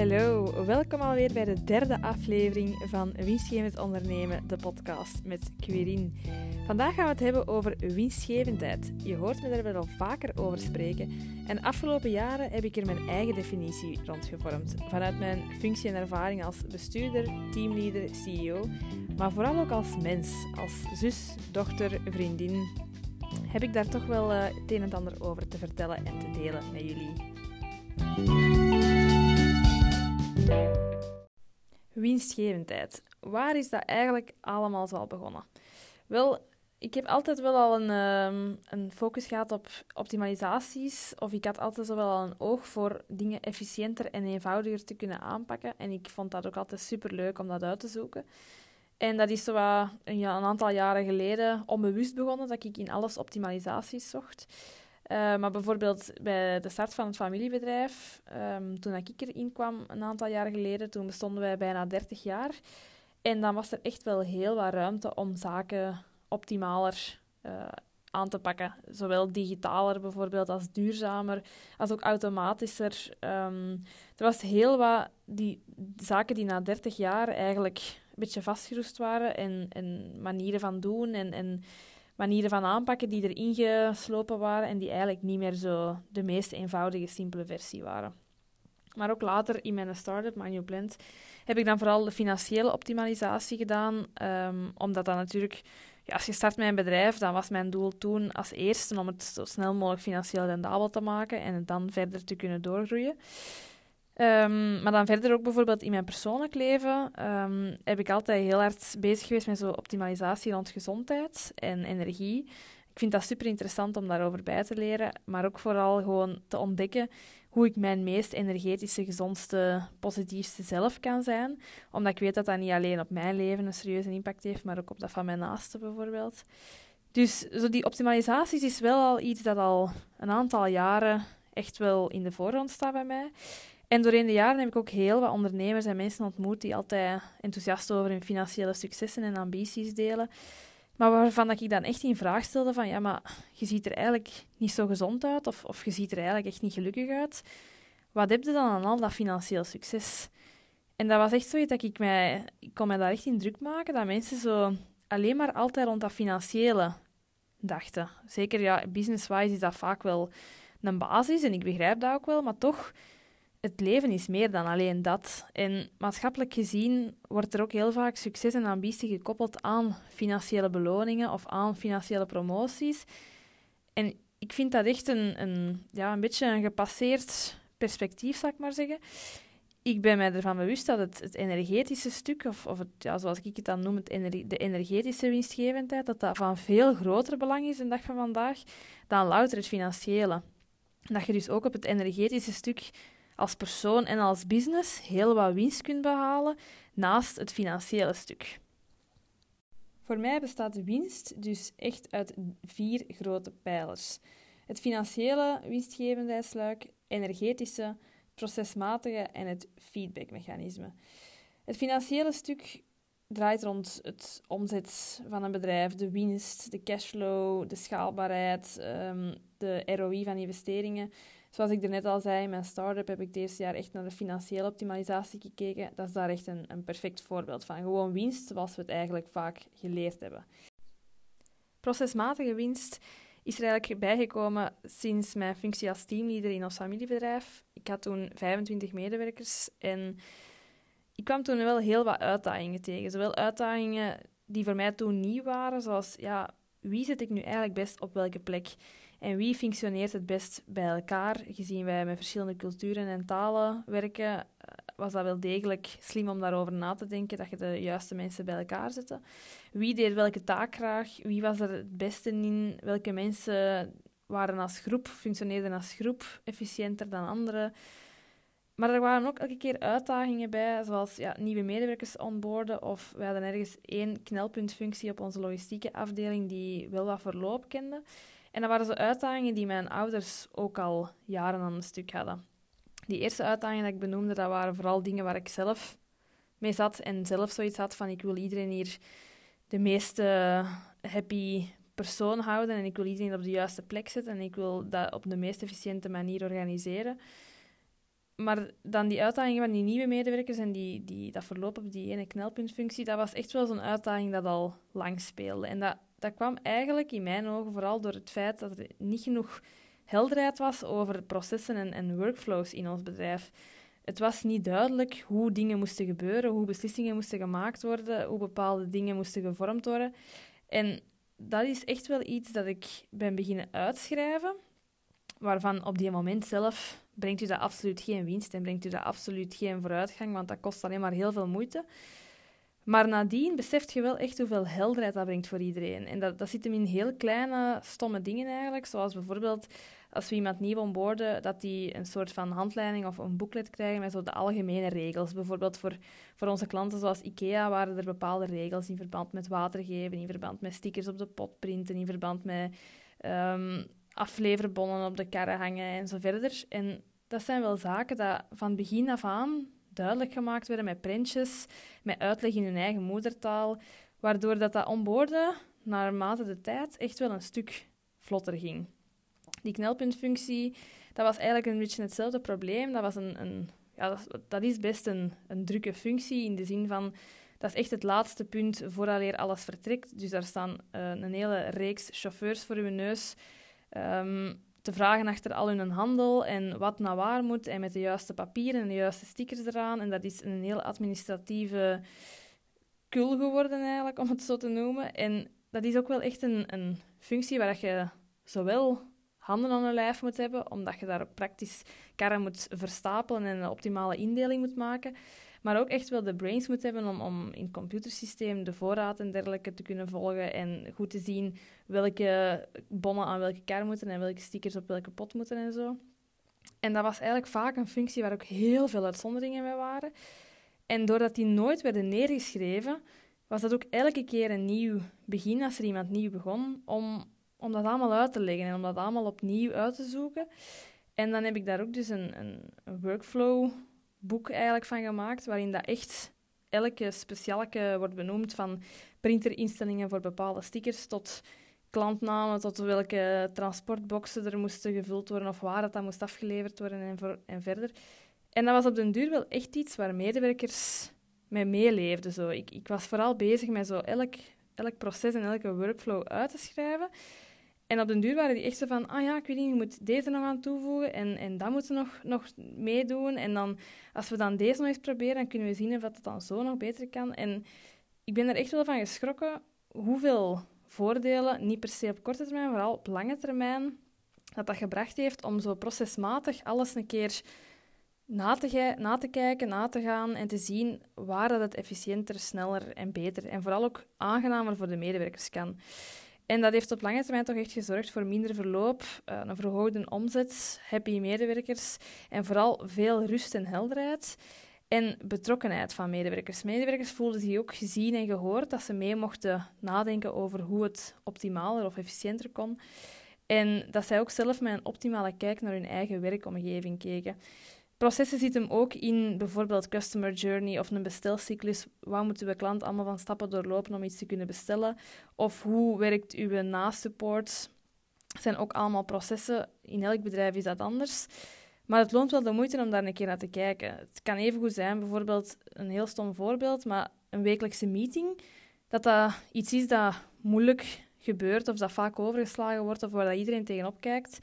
Hallo, welkom alweer bij de derde aflevering van Winstgevend Ondernemen, de podcast met Quirin. Vandaag gaan we het hebben over winstgevendheid. Je hoort me er wel vaker over spreken en afgelopen jaren heb ik er mijn eigen definitie rond gevormd. Vanuit mijn functie en ervaring als bestuurder, teamleader, CEO, maar vooral ook als mens, als zus, dochter, vriendin, heb ik daar toch wel uh, het een en ander over te vertellen en te delen met jullie. Winstgevendheid. Waar is dat eigenlijk allemaal zo begonnen? Wel, ik heb altijd wel al een, um, een focus gehad op optimalisaties. Of ik had altijd wel al een oog voor dingen efficiënter en eenvoudiger te kunnen aanpakken. En ik vond dat ook altijd super leuk om dat uit te zoeken. En dat is zo een, een aantal jaren geleden onbewust begonnen dat ik in alles optimalisaties zocht. Uh, maar bijvoorbeeld bij de start van het familiebedrijf, um, toen ik erin kwam een aantal jaar geleden, toen bestonden wij bijna 30 jaar. En dan was er echt wel heel wat ruimte om zaken optimaler uh, aan te pakken. Zowel digitaler bijvoorbeeld als duurzamer, als ook automatischer. Um, er was heel wat die zaken die na 30 jaar eigenlijk een beetje vastgeroest waren en, en manieren van doen en, en manieren van aanpakken die erin geslopen waren en die eigenlijk niet meer zo de meest eenvoudige, simpele versie waren. Maar ook later in mijn start-up, My New Blend, heb ik dan vooral de financiële optimalisatie gedaan, um, omdat dat natuurlijk ja, als je start met een bedrijf, dan was mijn doel toen als eerste om het zo snel mogelijk financieel rendabel te maken en het dan verder te kunnen doorgroeien. Um, maar dan verder ook bijvoorbeeld in mijn persoonlijk leven um, heb ik altijd heel hard bezig geweest met zo optimalisatie rond gezondheid en energie. Ik vind dat super interessant om daarover bij te leren, maar ook vooral gewoon te ontdekken hoe ik mijn meest energetische, gezondste, positiefste zelf kan zijn. Omdat ik weet dat dat niet alleen op mijn leven een serieuze impact heeft, maar ook op dat van mijn naasten bijvoorbeeld. Dus zo die optimalisaties is wel al iets dat al een aantal jaren echt wel in de voorgrond staat bij mij. En doorheen de jaren heb ik ook heel wat ondernemers en mensen ontmoet die altijd enthousiast over hun financiële successen en ambities delen. Maar waarvan ik dan echt in vraag stelde van, ja, maar je ziet er eigenlijk niet zo gezond uit of, of je ziet er eigenlijk echt niet gelukkig uit. Wat heb je dan aan al dat financieel succes? En dat was echt zoiets dat ik mij... Ik kon mij daar echt in druk maken, dat mensen zo alleen maar altijd rond dat financiële dachten. Zeker, ja, business-wise is dat vaak wel een basis en ik begrijp dat ook wel, maar toch het leven is meer dan alleen dat. En maatschappelijk gezien wordt er ook heel vaak succes en ambitie gekoppeld aan financiële beloningen of aan financiële promoties. En ik vind dat echt een, een, ja, een beetje een gepasseerd perspectief, zal ik maar zeggen. Ik ben mij ervan bewust dat het, het energetische stuk, of, of het, ja, zoals ik het dan noem, de energetische winstgevendheid, dat dat van veel groter belang is in de dag van vandaag dan louter het financiële. Dat je dus ook op het energetische stuk als persoon en als business heel wat winst kunt behalen naast het financiële stuk. Voor mij bestaat winst dus echt uit vier grote pijlers. Het financiële winstgevendheidsluik, energetische, procesmatige en het feedbackmechanisme. Het financiële stuk draait rond het omzet van een bedrijf, de winst, de cashflow, de schaalbaarheid, ehm, de ROI van investeringen. Zoals ik er net al zei, in mijn start-up heb ik het eerste jaar echt naar de financiële optimalisatie gekeken. Dat is daar echt een, een perfect voorbeeld van. Gewoon winst, zoals we het eigenlijk vaak geleerd hebben. Procesmatige winst is er eigenlijk bijgekomen sinds mijn functie als teamleader in ons familiebedrijf. Ik had toen 25 medewerkers en ik kwam toen wel heel wat uitdagingen tegen. Zowel uitdagingen die voor mij toen nieuw waren, zoals ja, wie zet ik nu eigenlijk best op welke plek? En wie functioneert het best bij elkaar? Gezien wij met verschillende culturen en talen werken, eh, was dat wel degelijk slim om daarover na te denken, dat je de juiste mensen bij elkaar zet. Wie deed welke taak graag? Wie was er het beste in? Welke mensen waren als groep, functioneerden als groep efficiënter dan anderen? Maar er waren ook elke keer uitdagingen bij, zoals ja, nieuwe medewerkers onboorden of we hadden ergens één knelpuntfunctie op onze logistieke afdeling die wel wat verloop kende. En dat waren zo uitdagingen die mijn ouders ook al jaren aan een stuk hadden. Die eerste uitdagingen die ik benoemde, dat waren vooral dingen waar ik zelf mee zat en zelf zoiets had van ik wil iedereen hier de meest happy persoon houden en ik wil iedereen op de juiste plek zetten en ik wil dat op de meest efficiënte manier organiseren. Maar dan die uitdagingen van die nieuwe medewerkers en die, die, dat verloop op die ene knelpuntfunctie, dat was echt wel zo'n uitdaging dat al lang speelde. En dat, dat kwam eigenlijk in mijn ogen vooral door het feit dat er niet genoeg helderheid was over processen en, en workflows in ons bedrijf. Het was niet duidelijk hoe dingen moesten gebeuren, hoe beslissingen moesten gemaakt worden, hoe bepaalde dingen moesten gevormd worden. En dat is echt wel iets dat ik ben beginnen uitschrijven, waarvan op die moment zelf brengt u dat absoluut geen winst en brengt u dat absoluut geen vooruitgang, want dat kost alleen maar heel veel moeite. Maar nadien beseft je wel echt hoeveel helderheid dat brengt voor iedereen. En dat, dat zit hem in heel kleine, stomme dingen eigenlijk, zoals bijvoorbeeld als we iemand nieuw onboorden, dat die een soort van handleiding of een booklet krijgen met zo de algemene regels. Bijvoorbeeld voor, voor onze klanten zoals IKEA waren er bepaalde regels in verband met water geven, in verband met stickers op de pot printen, in verband met um, afleverbonnen op de karren hangen en zo verder. En dat zijn wel zaken dat van begin af aan duidelijk gemaakt werden met prentjes, met uitleg in hun eigen moedertaal, waardoor dat, dat onboorden naarmate de tijd echt wel een stuk vlotter ging. Die knelpuntfunctie, dat was eigenlijk een beetje hetzelfde probleem. Dat, was een, een ja, dat, is best een, een drukke functie in de zin van dat is echt het laatste punt vooraleer alles vertrekt. Dus daar staan uh, een hele reeks chauffeurs voor uw neus um, te vragen achter al hun handel en wat naar waar moet en met de juiste papieren en de juiste stickers eraan. En dat is een heel administratieve kul geworden eigenlijk, om het zo te noemen. En dat is ook wel echt een, een functie waar je zowel handen aan je lijf moet hebben, omdat je daar praktisch karren moet verstapelen en een optimale indeling moet maken. Maar ook echt wel de brains moet hebben om, om in het computersysteem de voorraad en dergelijke te kunnen volgen en goed te zien welke bonnen aan welke kar moeten en welke stickers op welke pot moeten en zo. En dat was eigenlijk vaak een functie waar ook heel veel uitzonderingen mee waren. En doordat die nooit werden neergeschreven, was dat ook elke keer een nieuw begin als er iemand nieuw begon, om om dat allemaal uit te leggen en om dat allemaal opnieuw uit te zoeken. En dan heb ik daar ook dus een, een, workflow boek eigenlijk van gemaakt, waarin dat echt elke specialeke wordt benoemd, van printerinstellingen voor bepaalde stickers tot klantnamen, tot welke transportboxen er moesten gevuld worden of waar dat, dat moest afgeleverd worden en, voor, en verder. En dat was op den duur wel echt iets waar medewerkers mee meeleefden. Zo. Ik, ik was vooral bezig met zo elk, elk proces en elke workflow uit te schrijven. En op den duur waren die echt zo van, ah ja, ik weet niet, je moet deze nog aan toevoegen en, en dat moeten we nog, nog meedoen. En dan, als we dan deze nog eens proberen, dan kunnen we zien of het dan zo nog beter kan. En ik ben er echt wel van geschrokken hoeveel voordelen, niet per se op korte termijn, vooral op lange termijn, dat dat gebracht heeft om zo procesmatig alles een keer na te, na te kijken, na te gaan en te zien waar dat het efficiënter, sneller en beter en vooral ook aangenamer voor de medewerkers kan. En dat heeft op lange termijn toch echt gezorgd voor minder verloop, eh, een verhoogde omzet, happy medewerkers en vooral veel rust en helderheid. En betrokkenheid van medewerkers. Medewerkers voelden zich ook gezien en gehoord dat ze mee mochten nadenken over hoe het optimaler of efficiënter kon. En dat zij ook zelf met een optimale kijk naar hun eigen werkomgeving keken. Processen zitten hem ook in bijvoorbeeld customer journey of een bestelcyclus. Wat moeten we klant allemaal van stappen doorlopen om iets te kunnen bestellen? Of hoe werkt uw na-support? Zijn ook allemaal processen. In elk bedrijf is dat anders. Maar het loont wel de moeite om daar een keer naar te kijken. Het kan even goed zijn, bijvoorbeeld een heel stom voorbeeld, maar een wekelijkse meeting, dat dat iets is dat moeilijk gebeurt of dat vaak overgeslagen wordt of waar dat iedereen tegenop kijkt.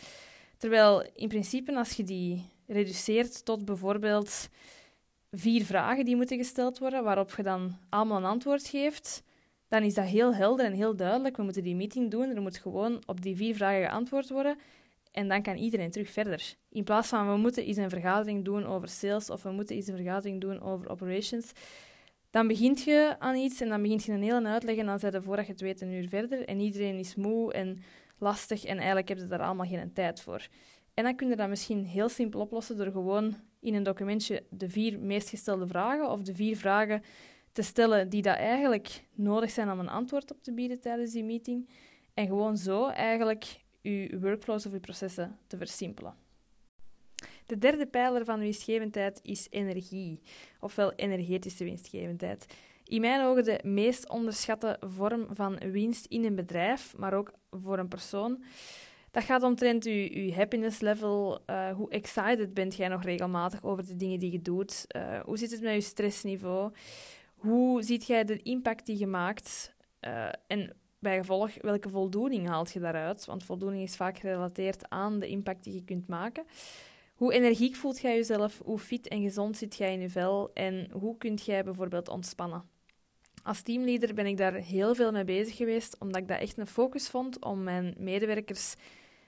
Terwijl in principe, als je die reduceert tot bijvoorbeeld vier vragen die moeten gesteld worden, waarop je dan allemaal een antwoord geeft, dan is dat heel helder en heel duidelijk. We moeten die meeting doen, er moet gewoon op die vier vragen geantwoord worden en dan kan iedereen terug verder. In plaats van we moeten eens een vergadering doen over sales of we moeten eens een vergadering doen over operations, dan begint je aan iets en dan begint je een hele uitleg en dan zijn je voordat je het weet een uur verder en iedereen is moe en lastig en eigenlijk heb je daar allemaal geen tijd voor. En dan kun je dat misschien heel simpel oplossen door gewoon in een documentje de vier meest gestelde vragen of de vier vragen te stellen die dat eigenlijk nodig zijn om een antwoord op te bieden tijdens die meeting. En gewoon zo eigenlijk je workflows of je processen te versimpelen. De derde pijler van winstgevendheid is energie, ofwel energetische winstgevendheid. In mijn ogen de meest onderschatte vorm van winst in een bedrijf, maar ook voor een persoon. Dat gaat omtrent je, happiness level. Uh, hoe excited bent jij nog regelmatig over de dingen die je doet? Uh, hoe zit het met je stressniveau? Hoe ziet jij de impact die je maakt? Uh, en bij gevolg, welke voldoening haalt je daaruit? Want voldoening is vaak gerelateerd aan de impact die je kunt maken. Hoe energiek voelt jij jezelf? Hoe fit en gezond zit jij in je vel? En hoe kunt jij bijvoorbeeld ontspannen? Als teamleader ben ik daar heel veel mee bezig geweest, omdat ik dat echt een focus vond om mijn medewerkers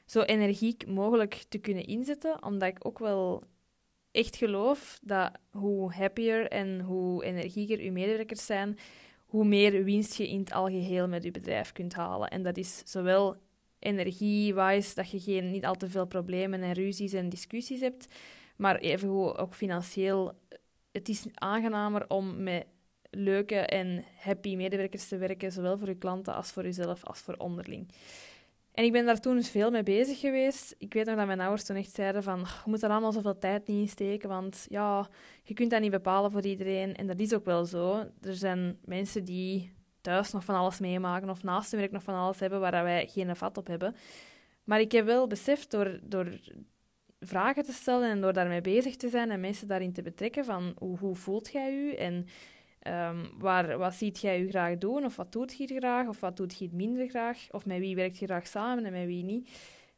zo energiek mogelijk te kunnen inzetten. Omdat ik ook wel echt geloof dat hoe happier en hoe energieker uw medewerkers zijn, hoe meer winst je in het algeheel met je bedrijf kunt halen. En dat is zowel energie-wise, dat je geen, niet al te veel problemen en ruzies en discussies hebt, maar evengoed ook financieel. Het is aangenamer om met leuke en happy medewerkers te werken, zowel voor je klanten als voor jezelf als voor onderling. En ik ben daar toen dus veel mee bezig geweest. Ik weet nog dat mijn ouders toen echt zeiden van, je moet er allemaal zoveel tijd niet in steken, want ja, je kunt dat niet bepalen voor iedereen. En dat is ook wel zo. Er zijn mensen die thuis nog van alles meemaken of naast hun werk nog van alles hebben waar wij geen vat op hebben. Maar ik heb wel beseft door, door vragen te stellen en door daarmee bezig te zijn en mensen daarin te betrekken van hoe, hoe voelt jij je en um, waar, wat ziet jij je graag doen of wat doet je graag of wat doet je minder graag of met wie werkt je graag samen en met wie niet.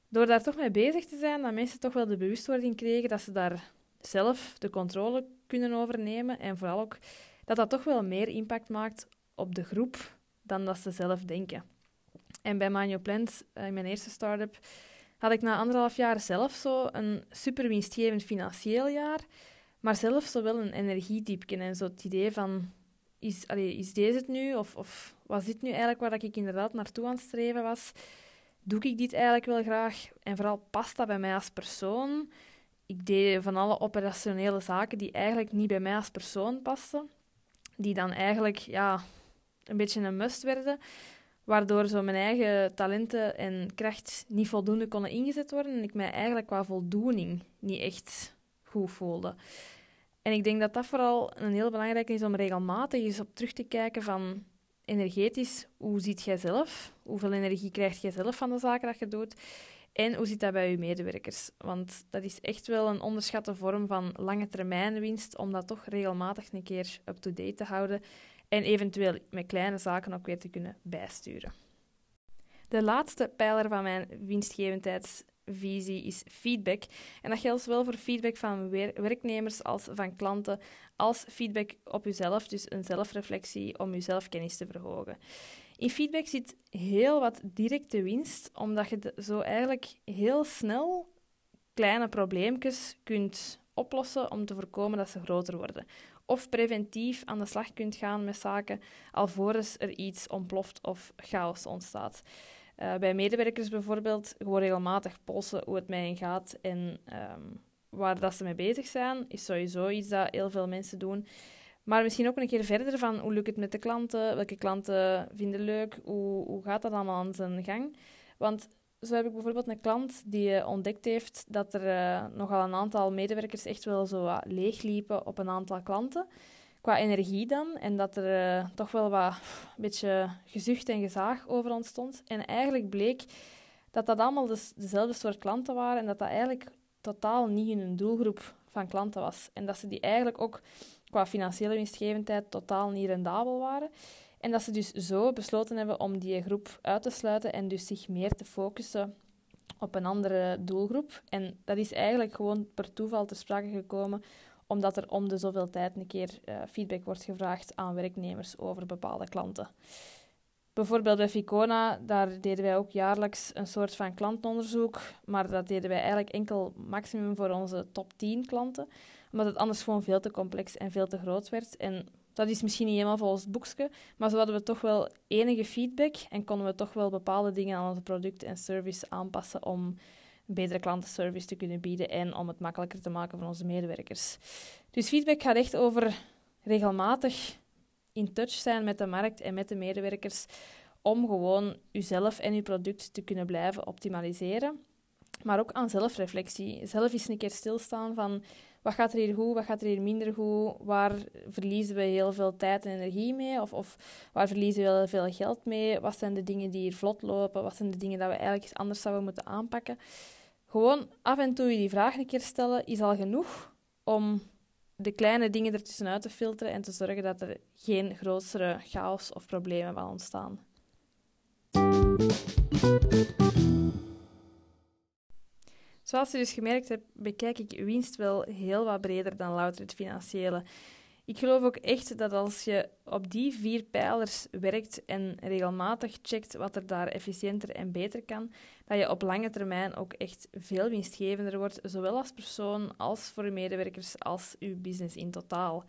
Door daar toch mee bezig te zijn, dat mensen toch wel de bewustwording kregen dat ze daar zelf de controle kunnen overnemen en vooral ook dat dat toch wel meer impact maakt op de groep dan dat ze zelf denken. En bij Manio Plant, eh, in mijn eerste start-up, had ik na anderhalf jaar zelf zo een super winstgevend financieel jaar, maar zelf zo wel een energiediepje en zo het idee van, is, is deze het nu? Of, of was dit nu eigenlijk waar ik inderdaad naartoe aan het streven was? Doe ik dit eigenlijk wel graag? En vooral past dat bij mij als persoon? Ik deed van alle operationele zaken die eigenlijk niet bij mij als persoon pasten, die dan eigenlijk ja, een beetje een must werden, waardoor zo mijn eigen talenten en kracht niet voldoende konden ingezet worden en ik mij eigenlijk qua voldoening niet echt goed voelde. En ik denk dat dat vooral een heel belangrijk is om regelmatig eens op terug te kijken van energetisch, hoe ziet jij zelf? Hoeveel energie krijg jij zelf van de zaken dat je doet? En hoe zit dat bij je medewerkers? Want dat is echt wel een onderschatte vorm van lange termijn winst, om dat toch regelmatig een keer up-to-date te houden en eventueel met kleine zaken ook weer te kunnen bijsturen. De laatste pijler van mijn winstgevendheidsvisie is feedback. En dat geldt zowel voor feedback van werknemers als van klanten, als feedback op jezelf, dus een zelfreflectie om je zelfkennis te verhogen. In feedback zit heel wat directe winst, omdat je zo eigenlijk heel snel kleine probleempjes kunt oplossen om te voorkomen dat ze groter worden of preventief aan de slag kunt gaan met zaken alvorens er iets ontploft of chaos ontstaat. Uh, bij medewerkers bijvoorbeeld gewoon regelmatig polsen hoe het met hen gaat en um, waar dat ze mee bezig zijn, is sowieso iets dat heel veel mensen doen. Maar misschien ook een keer verder van hoe lukt het met de klanten, welke klanten vinden leuk, hoe, hoe gaat dat allemaal aan zijn gang. Want zo heb ik bijvoorbeeld een klant die uh, ontdekt heeft dat er uh, nogal een aantal medewerkers echt wel zo uh, leegliepen op een aantal klanten. Qua energie dan. En dat er eh, toch wel wat een beetje gezucht en gezaag over ontstond. En eigenlijk bleek dat dat allemaal dus dezelfde soort klanten waren en dat dat eigenlijk totaal niet in hun doelgroep van klanten was. En dat ze die eigenlijk ook qua financiële winstgevendheid totaal niet rendabel waren. En dat ze dus zo besloten hebben om die groep uit te sluiten en dus zich meer te focussen op een andere doelgroep. En dat is eigenlijk gewoon per toeval ter sprake gekomen, omdat er om de zoveel tijd een keer uh, feedback wordt gevraagd aan werknemers over bepaalde klanten. Bijvoorbeeld bij Ficona, daar deden wij ook jaarlijks een soort van klantenonderzoek, maar dat deden wij eigenlijk enkel maximum voor onze top 10 klanten, omdat het anders gewoon veel te complex en veel te groot werd. En dat is misschien niet helemaal volgens het boekje, maar zo hadden we toch wel enige feedback en konden we toch wel bepaalde dingen aan onze product en service aanpassen om betere klantenservice te kunnen bieden en om het makkelijker te maken voor onze medewerkers. Dus feedback gaat echt over regelmatig in touch zijn met de markt en met de medewerkers om gewoon uzelf en uw product te kunnen blijven optimaliseren. Maar ook aan zelfreflectie. Zelf eens een keer stilstaan van wat gaat er hier goed, wat gaat er hier minder goed, waar verliezen we heel veel tijd en energie mee, of, of waar verliezen we heel veel geld mee, wat zijn de dingen die hier vlot lopen, wat zijn de dingen dat we eigenlijk eens anders zouden moeten aanpakken. Gewoon af en toe die vraag een keer stellen is al genoeg om de kleine dingen ertussenuit te filteren en te zorgen dat er geen grotere chaos of problemen van ontstaan. Zoals je dus gemerkt hebt, bekijk ik winst wel heel wat breder dan louter het financiële. Ik geloof ook echt dat als je op die vier pijlers werkt en regelmatig checkt wat er daar efficiënter en beter kan, dat je op lange termijn ook echt veel winstgevender wordt, zowel als persoon als voor je medewerkers als je business in totaal.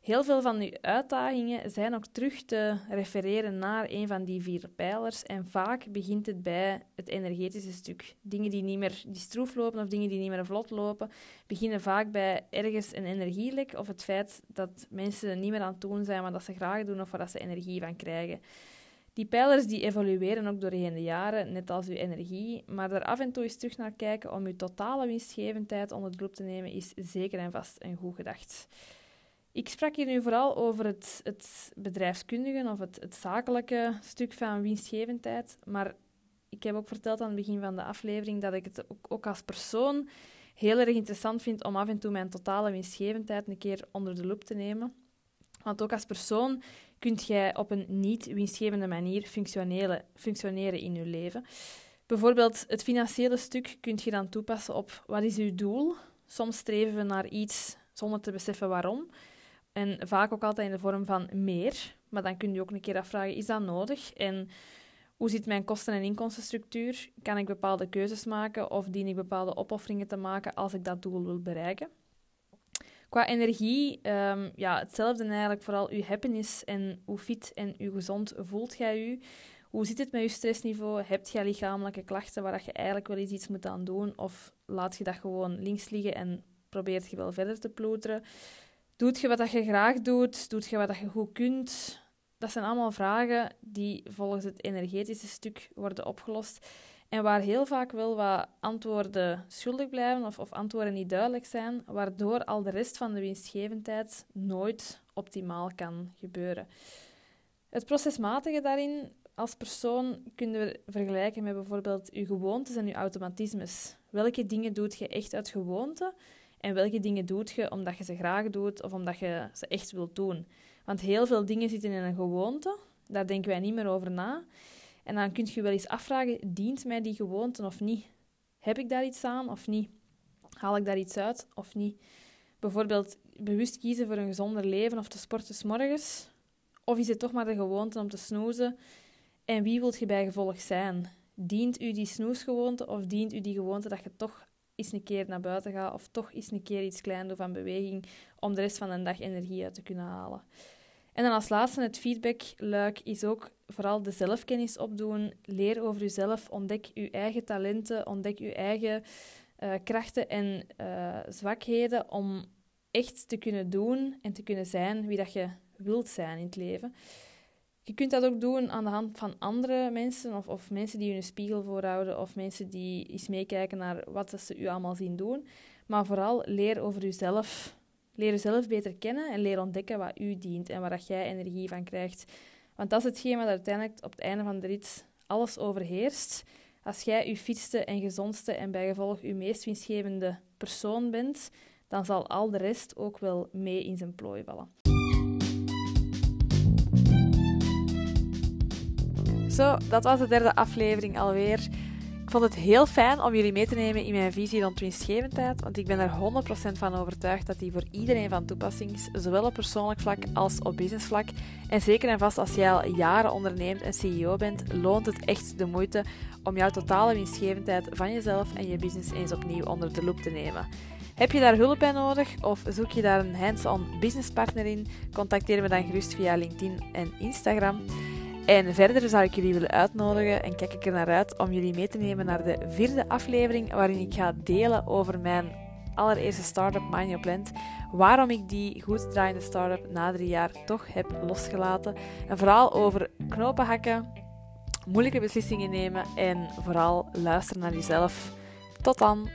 Heel veel van uw uitdagingen zijn ook terug te refereren naar een van die vier pijlers. En vaak begint het bij het energetische stuk. Dingen die niet meer die stroef lopen of dingen die niet meer vlot lopen, beginnen vaak bij ergens een energielek of het feit dat mensen niet meer aan het doen zijn wat ze graag doen of waar ze energie van krijgen. Die pijlers die evolueren ook doorheen de jaren, net als uw energie, maar daar af en toe eens terug naar kijken om uw totale winstgevendheid onder de loep te nemen, is zeker en vast een goed gedacht. Ik sprak hier nu vooral over het, het bedrijfskundige of het, het zakelijke stuk van winstgevendheid. Maar ik heb ook verteld aan het begin van de aflevering dat ik het ook, ook als persoon heel erg interessant vind om af en toe mijn totale winstgevendheid een keer onder de loep te nemen. Want ook als persoon kunt jij op een niet winstgevende manier functioneren, in je leven. Bijvoorbeeld het financiële stuk kunt je dan toepassen op wat is uw doel. Soms streven we naar iets zonder te beseffen waarom. En vaak ook altijd in de vorm van meer. Maar dan kun je ook een keer afvragen, is dat nodig? En hoe zit mijn kosten- en inkomstenstructuur? Kan ik bepaalde keuzes maken of dien ik bepaalde opofferingen te maken als ik dat doel wil bereiken? Qua energie, um, ja, hetzelfde eigenlijk. Vooral uw happiness en hoe fit en hoe gezond voelt jij u. Hoe zit het met je stressniveau? Heb je lichamelijke klachten waar je eigenlijk wel eens iets moet aan doen? Of laat je dat gewoon links liggen en probeert je wel verder te ploeteren? Doet je wat je graag doet? Doet je wat je goed kunt? Dat zijn allemaal vragen die volgens het energetische stuk worden opgelost. En waar heel vaak wel wat antwoorden schuldig blijven of, of antwoorden niet duidelijk zijn, waardoor al de rest van de winstgevendheid nooit optimaal kan gebeuren. Het procesmatige daarin als persoon kunnen we vergelijken met bijvoorbeeld je gewoontes en je automatismes. Welke dingen doet je echt uit gewoonte en welke dingen doet je omdat je ze graag doet of omdat je ze echt wilt doen? Want heel veel dingen zitten in een gewoonte, daar denken wij niet meer over na. En dan kun je wel eens afvragen, dient mij die gewoonte of niet? Heb ik daar iets aan of niet? Haal ik daar iets uit of niet? Bijvoorbeeld bewust kiezen voor een gezonder leven of te sporten s morgens. Of is het toch maar de gewoonte om te snoezen? En wie wilt je bij gevolg zijn? Dient u die snoesgewoonte of dient u die gewoonte dat je toch eens een keer naar buiten gaat of toch eens een keer iets klein doet van beweging om de rest van de dag energie uit te kunnen halen. En dan als laatste het feedback-luik is ook vooral de zelfkennis opdoen. Leer over jezelf, ontdek je eigen talenten, ontdek je eigen uh, krachten en uh, zwakheden om echt te kunnen doen en te kunnen zijn wie dat je wilt zijn in het leven. Je kunt dat ook doen aan de hand van andere mensen, of, of mensen die je een spiegel voorhouden, of mensen die eens meekijken naar wat ze u allemaal zien doen. Maar vooral leer over jezelf. Leer jezelf beter kennen en leer ontdekken wat u dient en waar dat jij energie van krijgt. Want dat is hetgeen wat uiteindelijk op het einde van de rit alles overheerst. Als jij uw fietste en gezondste en bijgevolg uw meest winstgevende persoon bent, dan zal al de rest ook wel mee in zijn plooi vallen. Zo, dat was de derde aflevering alweer. Ik vond het heel fijn om jullie mee te nemen in mijn visie rond winstgevendheid, want ik ben er 100% van overtuigd dat die voor iedereen van toepassing is, zowel op persoonlijk vlak als op businessvlak. En zeker en vast als jij al jaren onderneemt en CEO bent, loont het echt de moeite om jouw totale winstgevendheid van jezelf en je business eens opnieuw onder de loep te nemen. Heb je daar hulp bij nodig of zoek je daar een hands-on businesspartner in? Contacteer me dan gerust via LinkedIn en Instagram. En verder zou ik jullie willen uitnodigen en kijk ik er naar uit om jullie mee te nemen naar de vierde aflevering waarin ik ga delen over mijn allereerste startup Mind Your Plant. Waarom ik die goed draaiende startup na drie jaar toch heb losgelaten. En vooral over knopen hakken, moeilijke beslissingen nemen en vooral luisteren naar jezelf. Tot dan!